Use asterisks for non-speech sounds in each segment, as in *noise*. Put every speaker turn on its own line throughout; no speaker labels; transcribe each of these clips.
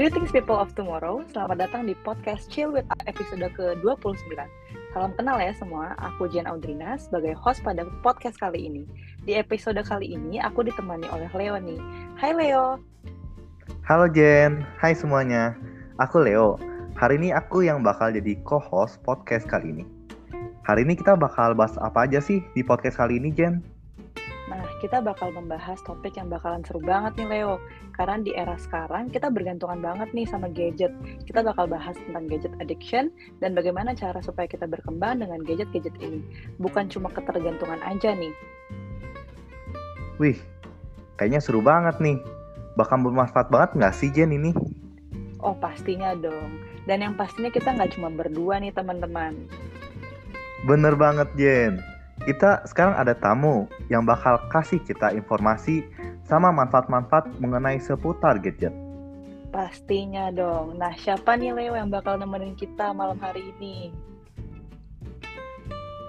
Greetings people of tomorrow, selamat datang di podcast Chill with episode ke-29. Salam kenal ya semua, aku Jen Audrina sebagai host pada podcast kali ini. Di episode kali ini aku ditemani oleh Leo nih. Hai Leo.
Halo Jen, hai semuanya. Aku Leo. Hari ini aku yang bakal jadi co-host podcast kali ini. Hari ini kita bakal bahas apa aja sih di podcast kali ini Jen?
Kita bakal membahas topik yang bakalan seru banget nih Leo. Karena di era sekarang kita bergantungan banget nih sama gadget. Kita bakal bahas tentang gadget addiction dan bagaimana cara supaya kita berkembang dengan gadget-gadget ini. Bukan cuma ketergantungan aja nih.
Wih, kayaknya seru banget nih. Bakal bermanfaat banget nggak sih Jen ini?
Oh pastinya dong. Dan yang pastinya kita nggak cuma berdua nih teman-teman.
Bener banget Jen kita sekarang ada tamu yang bakal kasih kita informasi sama manfaat-manfaat mengenai seputar gadget.
Pastinya dong. Nah, siapa nih Leo yang bakal nemenin kita malam hari ini?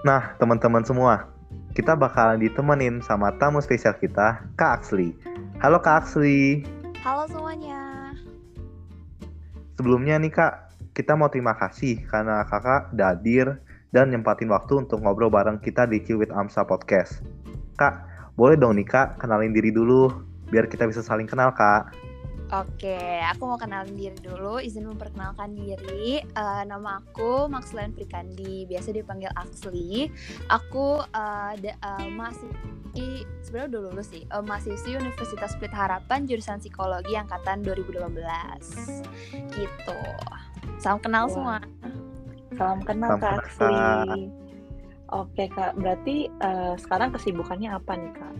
Nah, teman-teman semua, kita bakalan ditemenin sama tamu spesial kita, Kak Aksli. Halo Kak Aksli.
Halo semuanya.
Sebelumnya nih Kak, kita mau terima kasih karena kakak hadir dan nyempatin waktu untuk ngobrol bareng kita di Q with Amsa Podcast. Kak, boleh dong nih Kak, kenalin diri dulu, biar kita bisa saling kenal Kak.
Oke, aku mau kenalin diri dulu. Izin memperkenalkan diri. Uh, nama aku Maxlan Prikandi, biasa dipanggil Axli. Aku uh, uh, masih sebenarnya udah lulus sih, uh, mahasiswi Universitas Pelita Harapan jurusan Psikologi angkatan 2018. Gitu. Salam kenal wow. semua.
Salam kenal Salam Kak Aksli. Oke Kak, berarti uh, sekarang kesibukannya apa nih Kak?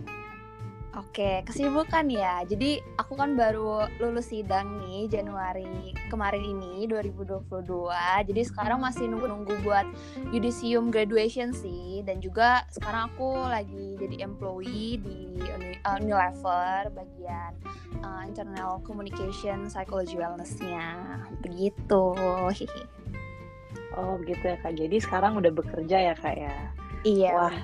Oke, kesibukan ya. Jadi aku kan baru lulus sidang nih Januari kemarin ini 2022. Jadi sekarang masih nunggu-nunggu buat yudisium graduation sih dan juga sekarang aku lagi jadi employee di uh, Unilever bagian uh, internal communication psychology wellnessnya. Begitu. *laughs*
Oh gitu ya kak. Jadi sekarang udah bekerja ya kak ya.
Iya.
Wah.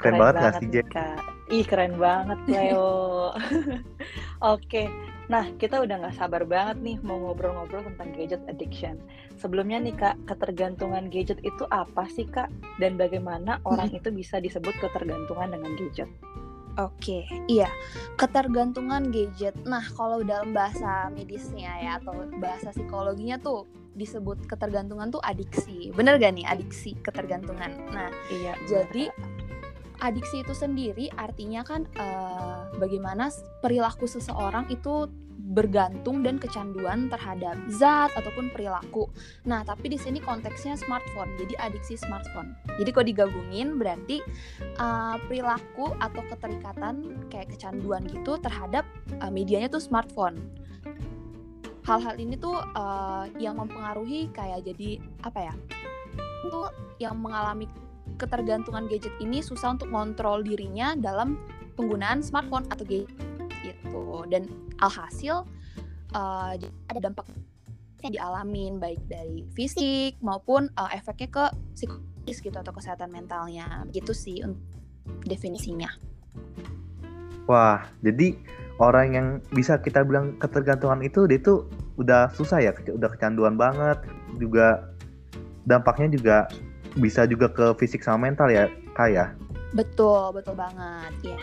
Keren, keren banget, banget sih Jen?
Kak. Ih keren banget Leo. *laughs* Oke. Nah kita udah nggak sabar banget nih mau ngobrol-ngobrol tentang gadget addiction. Sebelumnya nih kak, ketergantungan gadget itu apa sih kak? Dan bagaimana orang hmm. itu bisa disebut ketergantungan dengan gadget?
Oke, iya. Ketergantungan gadget. Nah, kalau dalam bahasa medisnya ya atau bahasa psikologinya tuh disebut ketergantungan tuh adiksi. Bener gak nih adiksi ketergantungan? Nah,
iya.
Jadi adiksi itu sendiri artinya kan uh, bagaimana perilaku seseorang itu bergantung dan kecanduan terhadap zat ataupun perilaku. Nah, tapi di sini konteksnya smartphone, jadi adiksi smartphone. Jadi kalau digabungin berarti uh, perilaku atau keterikatan kayak kecanduan gitu terhadap uh, medianya tuh smartphone hal-hal ini tuh uh, yang mempengaruhi kayak jadi apa ya itu yang mengalami ketergantungan gadget ini susah untuk kontrol dirinya dalam penggunaan smartphone atau gadget gitu dan alhasil uh, ada dampak yang dialamin baik dari fisik maupun uh, efeknya ke psikologis gitu atau kesehatan mentalnya gitu sih definisinya.
Wah, jadi orang yang bisa kita bilang ketergantungan itu dia tuh udah susah ya, udah kecanduan banget, juga dampaknya juga bisa juga ke fisik sama mental ya, Kak ya?
Betul, betul banget, ya.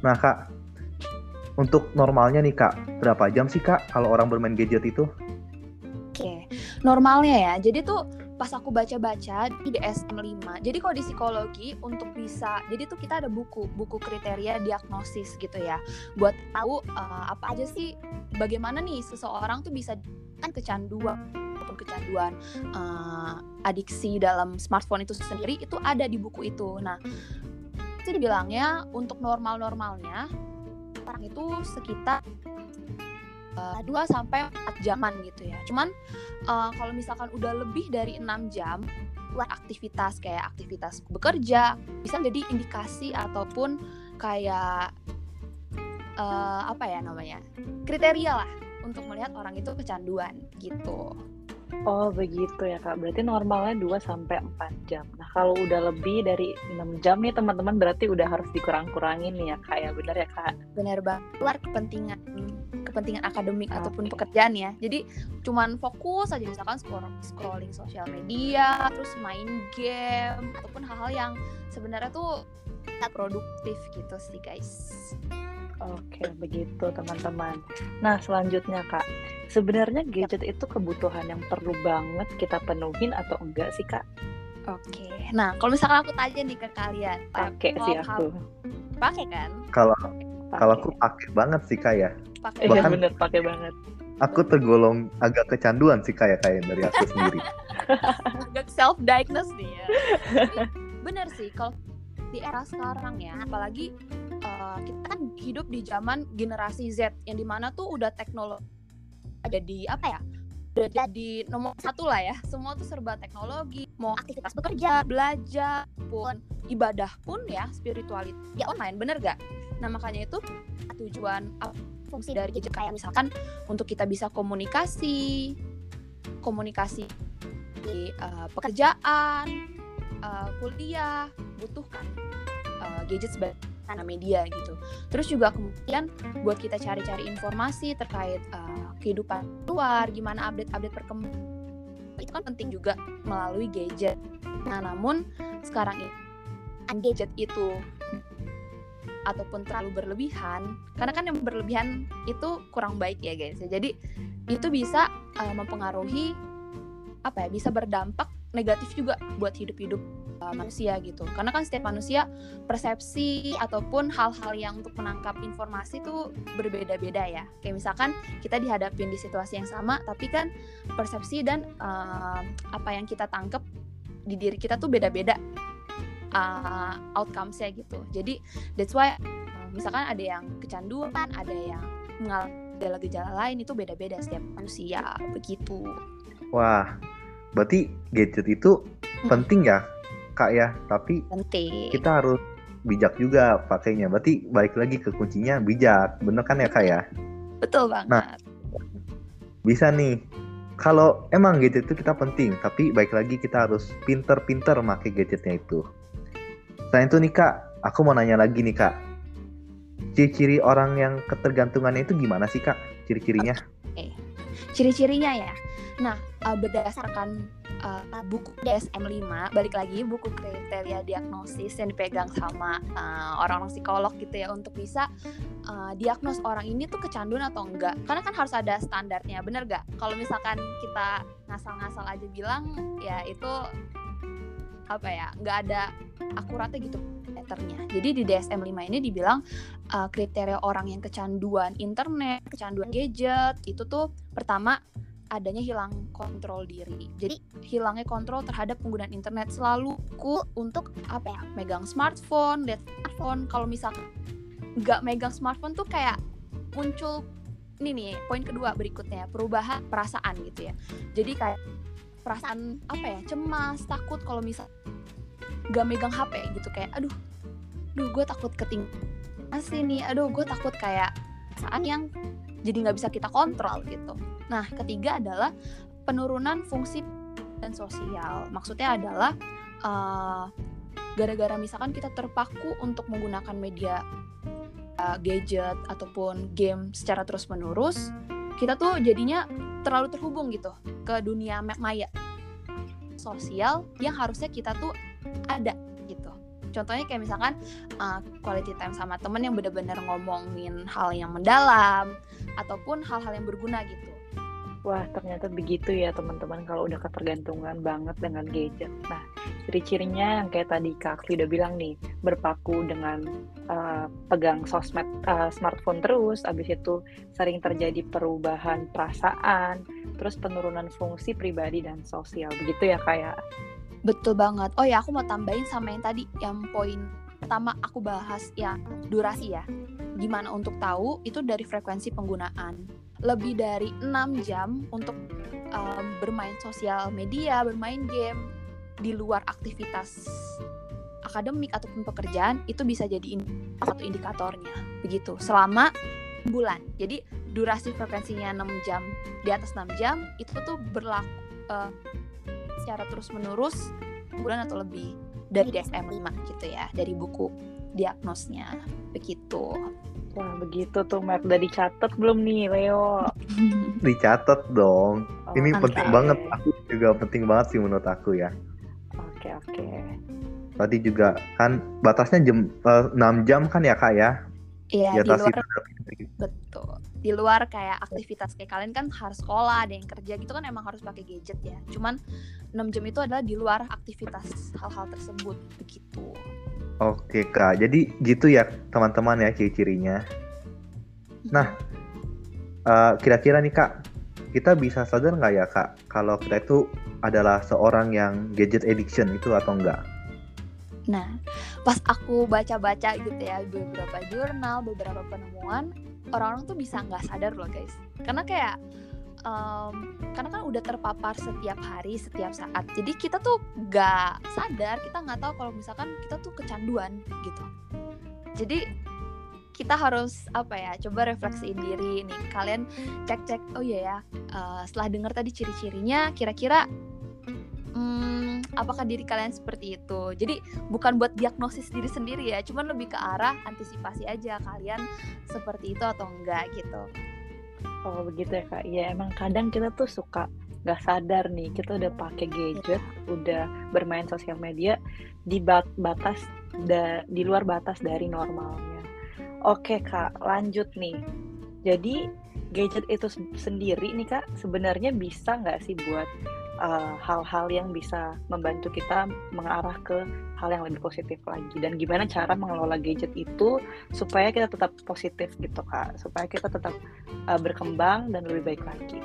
Nah, Kak, untuk normalnya nih, Kak, berapa jam sih, Kak, kalau orang bermain gadget itu?
Oke, normalnya ya. Jadi tuh pas aku baca-baca di DSM-5. Jadi kalau di psikologi untuk bisa jadi tuh kita ada buku, buku kriteria diagnosis gitu ya. Buat tahu uh, apa aja sih bagaimana nih seseorang tuh bisa kan kecanduan ataupun kecanduan uh, adiksi dalam smartphone itu sendiri itu ada di buku itu. Nah, itu dibilangnya untuk normal-normalnya orang itu sekitar 2 sampai 4 jaman gitu ya. Cuman uh, kalau misalkan udah lebih dari 6 jam buat aktivitas kayak aktivitas bekerja bisa jadi indikasi ataupun kayak uh, apa ya namanya? kriteria lah untuk melihat orang itu kecanduan gitu.
Oh begitu ya kak, berarti normalnya 2 sampai 4 jam. Nah kalau udah lebih dari 6 jam nih teman-teman berarti udah harus dikurang-kurangin nih ya kak ya, benar ya kak?
Benar banget, keluar kepentingan kepentingan akademik
Oke.
ataupun pekerjaan ya. Jadi cuman fokus aja misalkan scroll- scrolling sosial media, terus main game ataupun hal-hal yang sebenarnya tuh tidak produktif gitu sih guys.
Oke, begitu teman-teman. Nah, selanjutnya Kak, sebenarnya gadget itu kebutuhan yang perlu banget kita penuhin atau enggak sih Kak?
Oke. Nah, kalau misalkan aku tanya nih ke kalian,
Pakai sih aku.
pakai kan?
Kalau kalau aku pakai banget sih kak ya.
Pakai
Iya
bahkan-
bener, pakai banget.
Aku tergolong agak kecanduan sih kayak kayak dari aku *laughs* sendiri.
agak self diagnose nih ya. Tapi *laughs* bener sih kalau di era sekarang ya, apalagi uh, kita kan hidup di zaman generasi Z yang di mana tuh udah teknologi ada di apa ya? Udah jadi nomor satu lah ya. Semua tuh serba teknologi, mau aktivitas bekerja, belajar, pun ibadah pun ya spiritualitas ya online, bener gak? Nah makanya itu tujuan fungsi dari gadget kayak misalkan untuk kita bisa komunikasi, komunikasi di uh, pekerjaan, uh, kuliah, butuhkan uh, gadget sebagai sarana media gitu. Terus juga kemudian buat kita cari-cari informasi terkait uh, kehidupan luar, gimana update-update perkembangan itu kan penting juga melalui gadget. Nah, namun sekarang ini gadget itu ataupun terlalu berlebihan, karena kan yang berlebihan itu kurang baik ya guys. Jadi itu bisa uh, mempengaruhi apa ya bisa berdampak negatif juga buat hidup-hidup uh, manusia gitu. Karena kan setiap manusia persepsi ataupun hal-hal yang untuk menangkap informasi itu berbeda-beda ya. Kayak misalkan kita dihadapin di situasi yang sama tapi kan persepsi dan uh, apa yang kita tangkap di diri kita tuh beda-beda uh, outcomes-nya gitu jadi that's why uh, misalkan ada yang kecanduan ada yang mengalami gejala-gejala lain itu beda-beda setiap manusia begitu
Wah, berarti gadget itu penting ya kak ya. Tapi
penting
kita harus bijak juga pakainya. Berarti balik lagi ke kuncinya bijak. Bener kan ya kak ya?
betul banget
Nah. Bisa nih. Kalau emang gadget itu kita penting, tapi baik lagi kita harus pinter-pinter pakai gadgetnya itu. Selain itu nih kak, aku mau nanya lagi nih kak. Ciri-ciri orang yang ketergantungannya itu gimana sih kak? Ciri-cirinya?
ciri-cirinya ya. Nah, uh, berdasarkan uh, buku DSM-5, balik lagi buku kriteria diagnosis yang dipegang sama uh, orang-orang psikolog gitu ya untuk bisa uh, diagnos orang ini tuh kecanduan atau enggak. Karena kan harus ada standarnya, bener gak? Kalau misalkan kita ngasal-ngasal aja bilang ya itu apa ya, nggak ada akuratnya gitu meternya. Jadi di DSM-5 ini dibilang uh, kriteria orang yang kecanduan internet, kecanduan gadget itu tuh pertama adanya hilang kontrol diri. Jadi hilangnya kontrol terhadap penggunaan internet selalu ku untuk apa ya? Megang smartphone, lihat smartphone. Kalau misalkan nggak megang smartphone tuh kayak muncul ini nih poin kedua berikutnya perubahan perasaan gitu ya. Jadi kayak perasaan apa ya cemas takut kalau misal nggak megang HP gitu kayak aduh, duh gue takut ketinggalan asli nih, aduh gue takut kayak perasaan yang jadi nggak bisa kita kontrol gitu. Nah ketiga adalah penurunan fungsi dan sosial. Maksudnya adalah uh, gara-gara misalkan kita terpaku untuk menggunakan media uh, gadget ataupun game secara terus menerus, kita tuh jadinya terlalu terhubung gitu ke dunia maya sosial yang harusnya kita tuh ada gitu. Contohnya kayak misalkan uh, quality time sama temen yang bener-bener ngomongin hal yang mendalam ataupun hal-hal yang berguna gitu.
Wah, ternyata begitu ya teman-teman kalau udah ketergantungan banget dengan gadget. Nah, ciri-cirinya yang kayak tadi Kak Akli udah bilang nih, berpaku dengan uh, pegang sosmed, uh, smartphone terus, abis itu sering terjadi perubahan perasaan, terus penurunan fungsi pribadi dan sosial. Begitu ya kayak
Betul banget. Oh ya, aku mau tambahin sama yang tadi, yang poin pertama aku bahas ya durasi ya. Gimana untuk tahu itu dari frekuensi penggunaan. Lebih dari 6 jam untuk um, bermain sosial media, bermain game di luar aktivitas akademik ataupun pekerjaan itu bisa jadi satu indikatornya. Begitu. Selama bulan. Jadi durasi frekuensinya 6 jam di atas 6 jam itu tuh berlaku uh, secara terus menerus bulan atau lebih dari DSM 5 gitu ya dari buku diagnosnya begitu
Wah begitu tuh Matt udah dicatat belum nih Leo? *laughs*
Dicatat dong.
Oh,
Ini
mantap.
penting banget. Aku juga penting banget sih menurut aku ya.
Oke oke.
Tadi juga kan batasnya jam eh, 6 jam kan ya kak ya?
Iya,
Di
luar
itu
betul. Di luar kayak aktivitas kayak kalian kan harus sekolah, ada yang kerja gitu kan emang harus pakai gadget ya. Cuman 6 jam itu adalah di luar aktivitas hal-hal tersebut begitu.
Oke kak, jadi gitu ya teman-teman ya ciri-cirinya. Nah, eh, kira-kira nih kak, kita bisa sadar nggak ya kak kalau kita itu adalah seorang yang gadget addiction itu atau enggak?
Nah, pas aku baca-baca gitu ya beberapa jurnal, beberapa penemuan, orang-orang tuh bisa nggak sadar loh guys. Karena kayak em, karena kan udah terpapar setiap hari, setiap saat. Jadi kita tuh nggak sadar, kita nggak tahu kalau misalkan kita tuh kecanduan gitu. Jadi kita harus apa ya coba refleksiin diri nih kalian cek-cek oh iya ya eh, setelah dengar tadi ciri-cirinya kira-kira hmm, apakah diri kalian seperti itu jadi bukan buat diagnosis diri sendiri ya cuman lebih ke arah antisipasi aja kalian seperti itu atau enggak gitu
Oh begitu ya kak. Ya emang kadang kita tuh suka nggak sadar nih kita udah pakai gadget, udah bermain sosial media di bat- batas da- di luar batas dari normalnya. Oke kak, lanjut nih. Jadi gadget itu se- sendiri nih kak sebenarnya bisa nggak sih buat uh, hal-hal yang bisa membantu kita mengarah ke hal yang lebih positif lagi dan gimana cara mengelola gadget itu supaya kita tetap positif gitu kak supaya kita tetap uh, berkembang dan lebih baik lagi.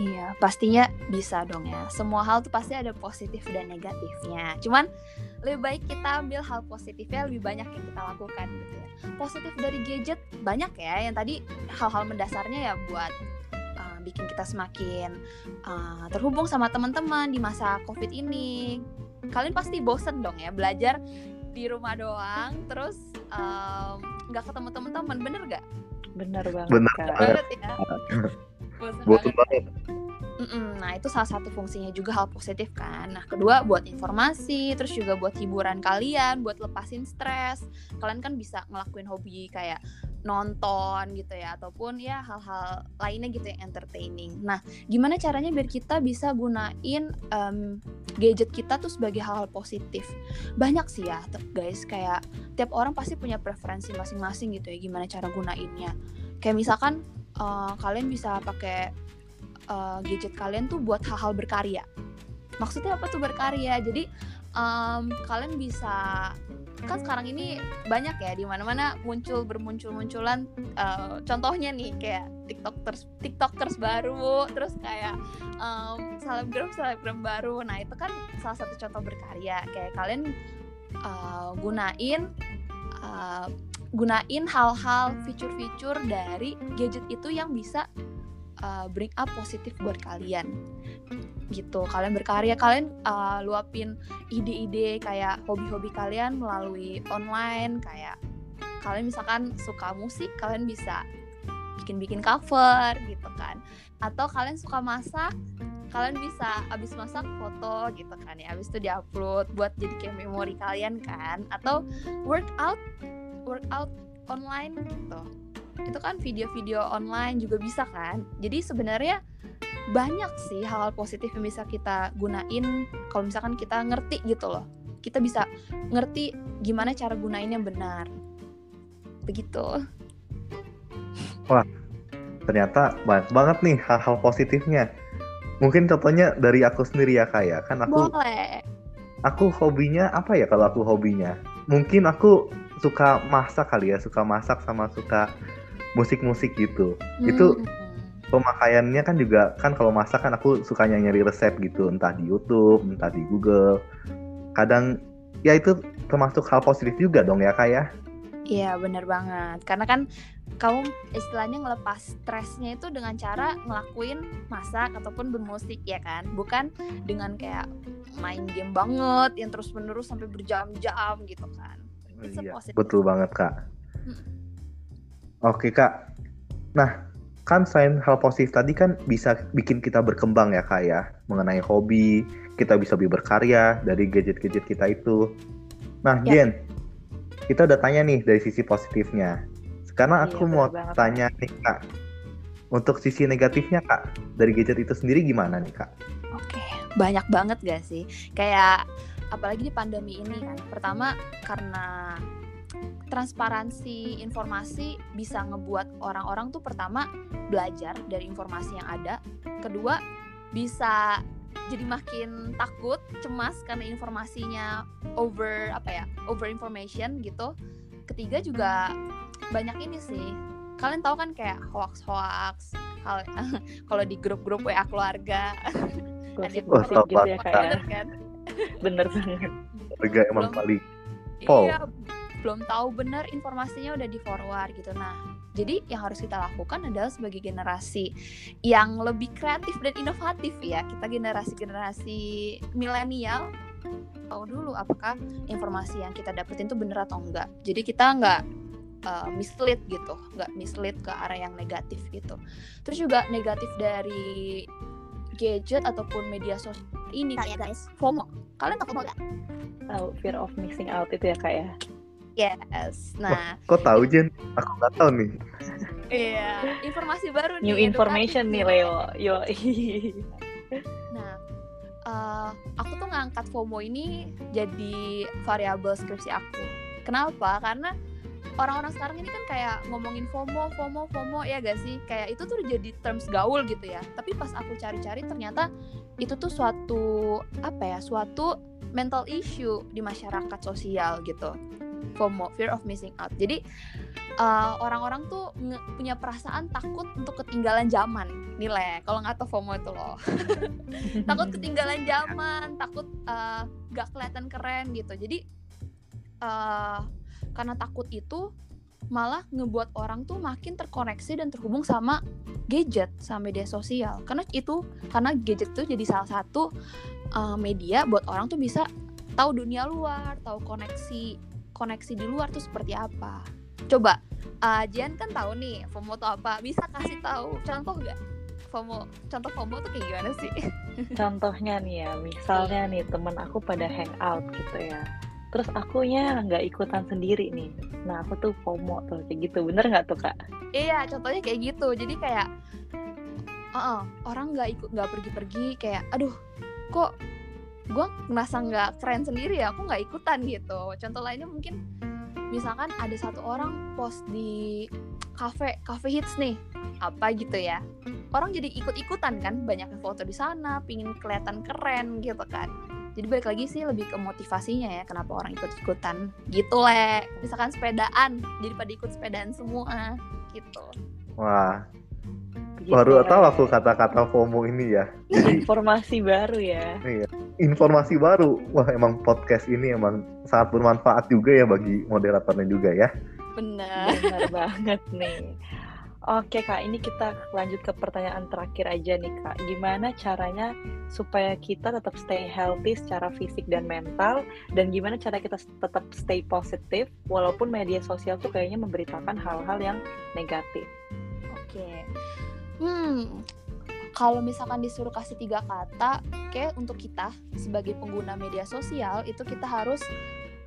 Iya, pastinya bisa dong ya. Semua hal tuh pasti ada positif dan negatifnya. Cuman lebih baik kita ambil hal positifnya lebih banyak yang kita lakukan gitu ya. Positif dari gadget banyak ya. Yang tadi hal-hal mendasarnya ya buat uh, bikin kita semakin uh, terhubung sama teman-teman di masa Covid ini. Kalian pasti bosen dong ya belajar di rumah doang, terus um, nggak ketemu teman-teman, bener gak?
Benar banget
Benar
kak.
banget.
Banget ya. *laughs* Bosen
Bosen
banget.
banget.
Mm-mm, Nah itu salah satu fungsinya juga hal positif kan. Nah kedua buat informasi, terus juga buat hiburan kalian, buat lepasin stres. Kalian kan bisa ngelakuin hobi kayak nonton gitu ya, ataupun ya hal-hal lainnya gitu yang entertaining. Nah gimana caranya biar kita bisa gunain em, gadget kita tuh sebagai hal-hal positif? Banyak sih ya guys, kayak tiap orang pasti punya preferensi masing-masing gitu ya, gimana cara gunainnya. Kayak misalkan eh, kalian bisa pakai uh, gadget kalian tuh buat hal-hal berkarya. Maksudnya apa tuh berkarya? Jadi em, kalian bisa kan sekarang ini banyak ya di mana-mana muncul bermuncul-munculan eh, contohnya nih kayak tiktokers tiktokers baru terus kayak em, selebgram selebgram baru nah itu kan salah satu contoh berkarya kayak kalian eh, gunain eh, gunain hal-hal fitur-fitur dari gadget itu yang bisa uh, bring up positif buat kalian. Gitu kalian berkarya kalian uh, luapin ide-ide kayak hobi-hobi kalian melalui online kayak kalian misalkan suka musik kalian bisa bikin-bikin cover gitu kan. Atau kalian suka masak kalian bisa abis masak foto gitu kan ya. Abis itu diupload buat jadi kayak memori kalian kan. Atau workout workout online gitu itu kan video-video online juga bisa kan jadi sebenarnya banyak sih hal-hal positif yang bisa kita gunain kalau misalkan kita ngerti gitu loh kita bisa ngerti gimana cara gunain yang benar begitu
Ternyata banyak banget nih hal-hal positifnya. Mungkin contohnya dari aku sendiri ya kak ya. Kan aku
boleh
aku hobinya apa ya kalau aku hobinya? Mungkin aku suka masak kali ya, suka masak sama suka musik-musik gitu. Itu
Hmm.
pemakaiannya kan juga kan kalau masak kan aku sukanya nyari resep gitu, entah di YouTube, entah di Google. Kadang ya itu termasuk hal positif juga dong ya kak ya.
Iya bener banget Karena kan kamu istilahnya ngelepas stresnya itu dengan cara ngelakuin masak ataupun bermusik ya kan Bukan dengan kayak main game banget yang terus menerus sampai berjam-jam gitu kan It's
Iya, betul banget kak.
Mm.
Oke kak. Nah, kan selain hal positif tadi kan bisa bikin kita berkembang ya kak ya, mengenai hobi, kita bisa lebih berkarya dari gadget-gadget kita itu. Nah,
Ya.
Jen, kita udah tanya nih dari sisi positifnya. Karena
Iya,
aku
bener
mau
banget,
tanya nih kak, untuk sisi negatifnya kak dari gadget itu sendiri gimana nih kak?
Oke, banyak banget gak sih? Kayak apalagi di pandemi ini kan. Pertama karena transparansi informasi bisa ngebuat orang-orang tuh pertama belajar dari informasi yang ada. Kedua bisa jadi makin takut, cemas karena informasinya over apa ya? over information gitu. Ketiga juga banyak ini sih. Kalian tahu kan kayak hoax-hoax *laughs* kalau di grup-grup WA keluarga
Gosip-gosip
Wah,
gitu ya ya.
bener kan?
Bener banget.
Harga emang paling Pol.
Iya, belum tahu benar informasinya udah di forward gitu. Nah, jadi yang harus kita lakukan adalah sebagai generasi yang lebih kreatif dan inovatif ya. Kita generasi-generasi milenial tahu dulu apakah informasi yang kita dapetin itu benar atau enggak. Jadi kita nggak uh, mislead gitu, nggak mislead ke arah yang negatif gitu. Terus juga negatif dari gadget ataupun media sosial ini
Kali ya, guys.
FOMO. Kalian tahu FOMO nggak?
Tahu fear of missing out itu ya kak ya.
Yes. Nah,
Kok tahu Jen? Aku nggak tahu nih.
iya, informasi baru
New
nih.
information nih Leo. Yo.
Nah, eh, aku tuh ngangkat FOMO ini jadi variabel skripsi aku. Kenapa? Karena orang-orang sekarang ini kan kayak ngomongin FOMO, FOMO, FOMO ya gak sih? Kayak itu tuh udah jadi terms gaul gitu ya. Tapi pas aku cari-cari ternyata itu tuh suatu apa ya? Suatu mental issue di masyarakat sosial gitu. FOMO, fear of missing out. Jadi eh, orang-orang tuh nge- punya perasaan takut untuk ketinggalan zaman. Nilai kalau nggak tahu FOMO itu loh *laughs* takut ketinggalan zaman takut eh, gak kelihatan keren gitu jadi eh, karena takut itu malah ngebuat orang tuh makin terkoneksi dan terhubung sama gadget sama media sosial karena itu karena gadget tuh jadi salah satu eh, media buat orang tuh bisa tahu dunia luar tahu koneksi koneksi di luar tuh seperti apa coba eh, Jian kan tahu nih FOMO tuh apa bisa kasih tahu contoh nggak FOMO contoh FOMO tuh kayak gimana sih *laughs*
Contohnya nih ya, misalnya nih temen aku pada hangout gitu ya. Terus akunya nggak ikutan sendiri nih. Nah aku tuh FOMO tuh kayak gitu. Bener nggak tuh kak?
Iya, contohnya kayak gitu. Jadi kayak, uh orang nggak ikut nggak pergi-pergi kayak, aduh, kok gue ngerasa nggak keren sendiri ya, aku nggak ikutan gitu. Contoh lainnya mungkin, misalkan ada satu orang post di cafe, cafe hits nih, apa gitu ya. Orang jadi ikut-ikutan kan, banyak yang foto di sana, pingin kelihatan keren gitu kan. Jadi balik lagi sih lebih ke motivasinya ya, kenapa orang ikut-ikutan gitu le. Misalkan sepedaan, jadi pada ikut sepedaan semua gitu.
Wah,
Gitu,
baru tahu aku kata-kata FOMO ini ya. Jadi *laughs*
Informasi baru ya.
informasi baru. Wah, emang podcast ini emang sangat bermanfaat juga ya bagi moderatornya juga ya.
Bener.
Bener banget nih. Oke kak, ini kita lanjut ke pertanyaan terakhir aja nih kak. Gimana caranya supaya kita tetap stay healthy secara fisik dan mental, dan gimana cara kita tetap stay positif walaupun media sosial tuh kayaknya memberitakan hal-hal yang negatif.
Oke. Hmm. Kalau misalkan disuruh kasih tiga kata, oke untuk kita sebagai pengguna media sosial itu kita harus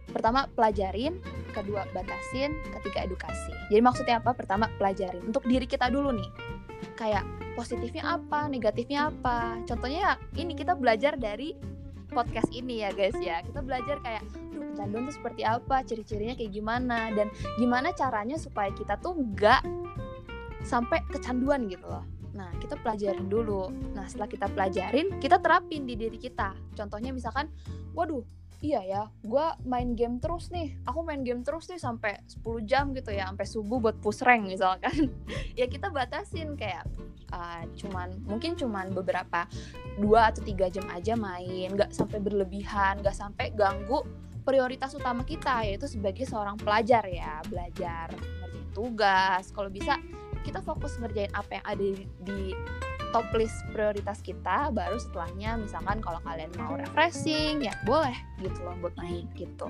pertama pelajarin, kedua batasin, ketiga edukasi. Jadi maksudnya apa? Pertama pelajarin untuk diri kita dulu nih. Kayak positifnya apa, negatifnya apa. Contohnya ya ini kita belajar dari podcast ini ya guys ya. Kita belajar kayak duh kecanduan tuh seperti apa, ciri-cirinya kayak gimana dan gimana caranya supaya kita tuh nggak sampai kecanduan gitu loh. Nah, kita pelajarin dulu. Nah, setelah kita pelajarin, kita terapin di diri kita. Contohnya misalkan, waduh, iya ya, gue main game terus nih. Aku main game terus nih sampai 10 jam gitu ya, sampai subuh buat push rank misalkan. *laughs* ya kita batasin kayak uh, cuman mungkin cuman beberapa dua atau tiga jam aja main, nggak sampai berlebihan, nggak sampai ganggu prioritas utama kita yaitu sebagai seorang pelajar ya, belajar ngerjain tugas. Kalau bisa kita fokus ngerjain apa yang ada di, di top list prioritas kita baru setelahnya misalkan kalau kalian mau refreshing ya boleh gitu loh buat main gitu.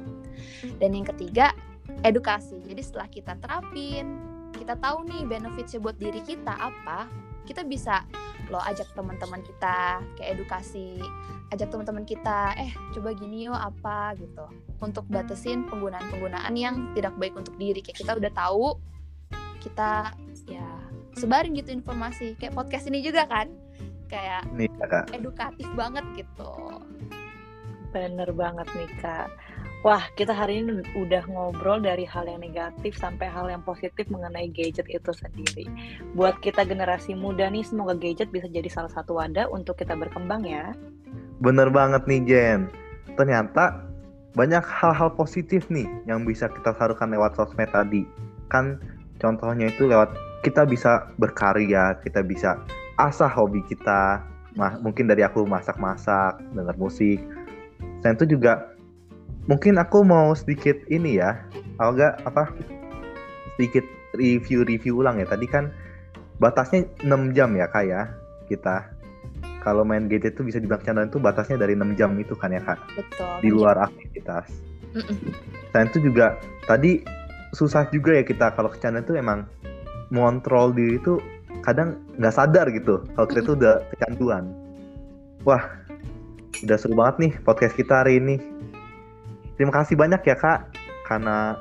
Dan yang ketiga edukasi. Jadi setelah kita terapin kita tahu nih benefitsnya buat diri kita apa kita bisa lo ajak teman-teman kita ke edukasi ajak teman-teman kita eh coba gini yuk apa? gitu. Untuk batasin penggunaan-penggunaan yang tidak baik untuk diri. Kayak kita udah tahu kita ya sebarin gitu informasi kayak podcast ini juga kan kayak
Nih kakak.
edukatif banget gitu
Bener banget nih Kak. Wah, kita hari ini udah ngobrol dari hal yang negatif sampai hal yang positif mengenai gadget itu sendiri. Buat kita generasi muda nih, semoga gadget bisa jadi salah satu wadah untuk kita berkembang ya.
Bener banget nih Jen. Ternyata banyak hal-hal positif nih yang bisa kita salurkan lewat sosmed tadi. Kan contohnya itu lewat kita bisa berkarya, kita bisa asah hobi kita. Mah, mungkin dari aku masak-masak, dengar musik. Selain itu juga mungkin aku mau sedikit ini ya, agak apa? Sedikit review-review ulang ya. Tadi kan batasnya 6 jam ya kak ya kita kalau main gadget tuh bisa dibilang channel itu batasnya dari 6 jam itu kan ya kak
betul
di luar aktivitas.
Mm-mm.
Selain itu juga tadi susah juga ya kita kalau ke channel itu emang mengontrol diri itu kadang nggak sadar gitu kalau kita tuh udah kecanduan. Wah, udah seru banget nih podcast kita hari ini. Terima kasih banyak ya kak karena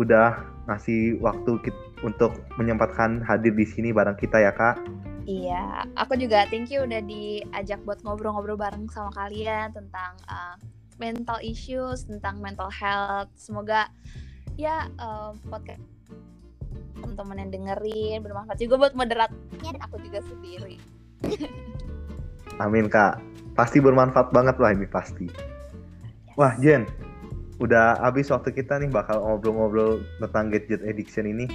udah ngasih waktu kit- untuk menyempatkan hadir di sini bareng kita ya kak.
Iya, aku juga thank you udah diajak buat ngobrol-ngobrol bareng sama kalian tentang uh, mental issues, tentang mental health. Semoga ya uh, podcast teman-teman yang dengerin bermanfaat juga buat moderatornya dan aku juga sendiri. *laughs*
Amin kak. Pasti bermanfaat banget lah ini pasti. Wah Jen, udah habis waktu kita nih bakal ngobrol-ngobrol tentang gadget addiction ini.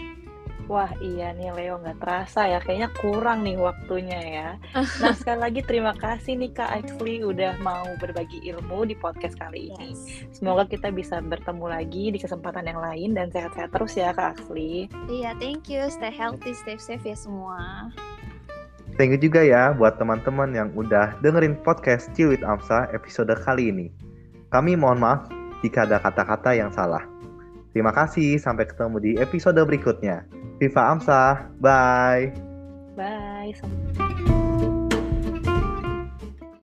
Wah iya nih Leo nggak terasa ya, kayaknya kurang nih waktunya ya. *laughs* Nah sekali lagi terima kasih nih Kak Axley udah mau berbagi ilmu di podcast kali ini. Semoga kita bisa bertemu lagi di kesempatan yang lain dan sehat-sehat terus ya Kak Axley.
Iya, thank you. Stay healthy, stay safe ya semua.
Thank you juga ya buat teman-teman yang udah dengerin podcast Ciwit Amsa episode kali ini. Kami mohon maaf jika ada kata-kata yang salah. Terima kasih, sampai ketemu di episode berikutnya. Viva Amsa, bye!
Bye.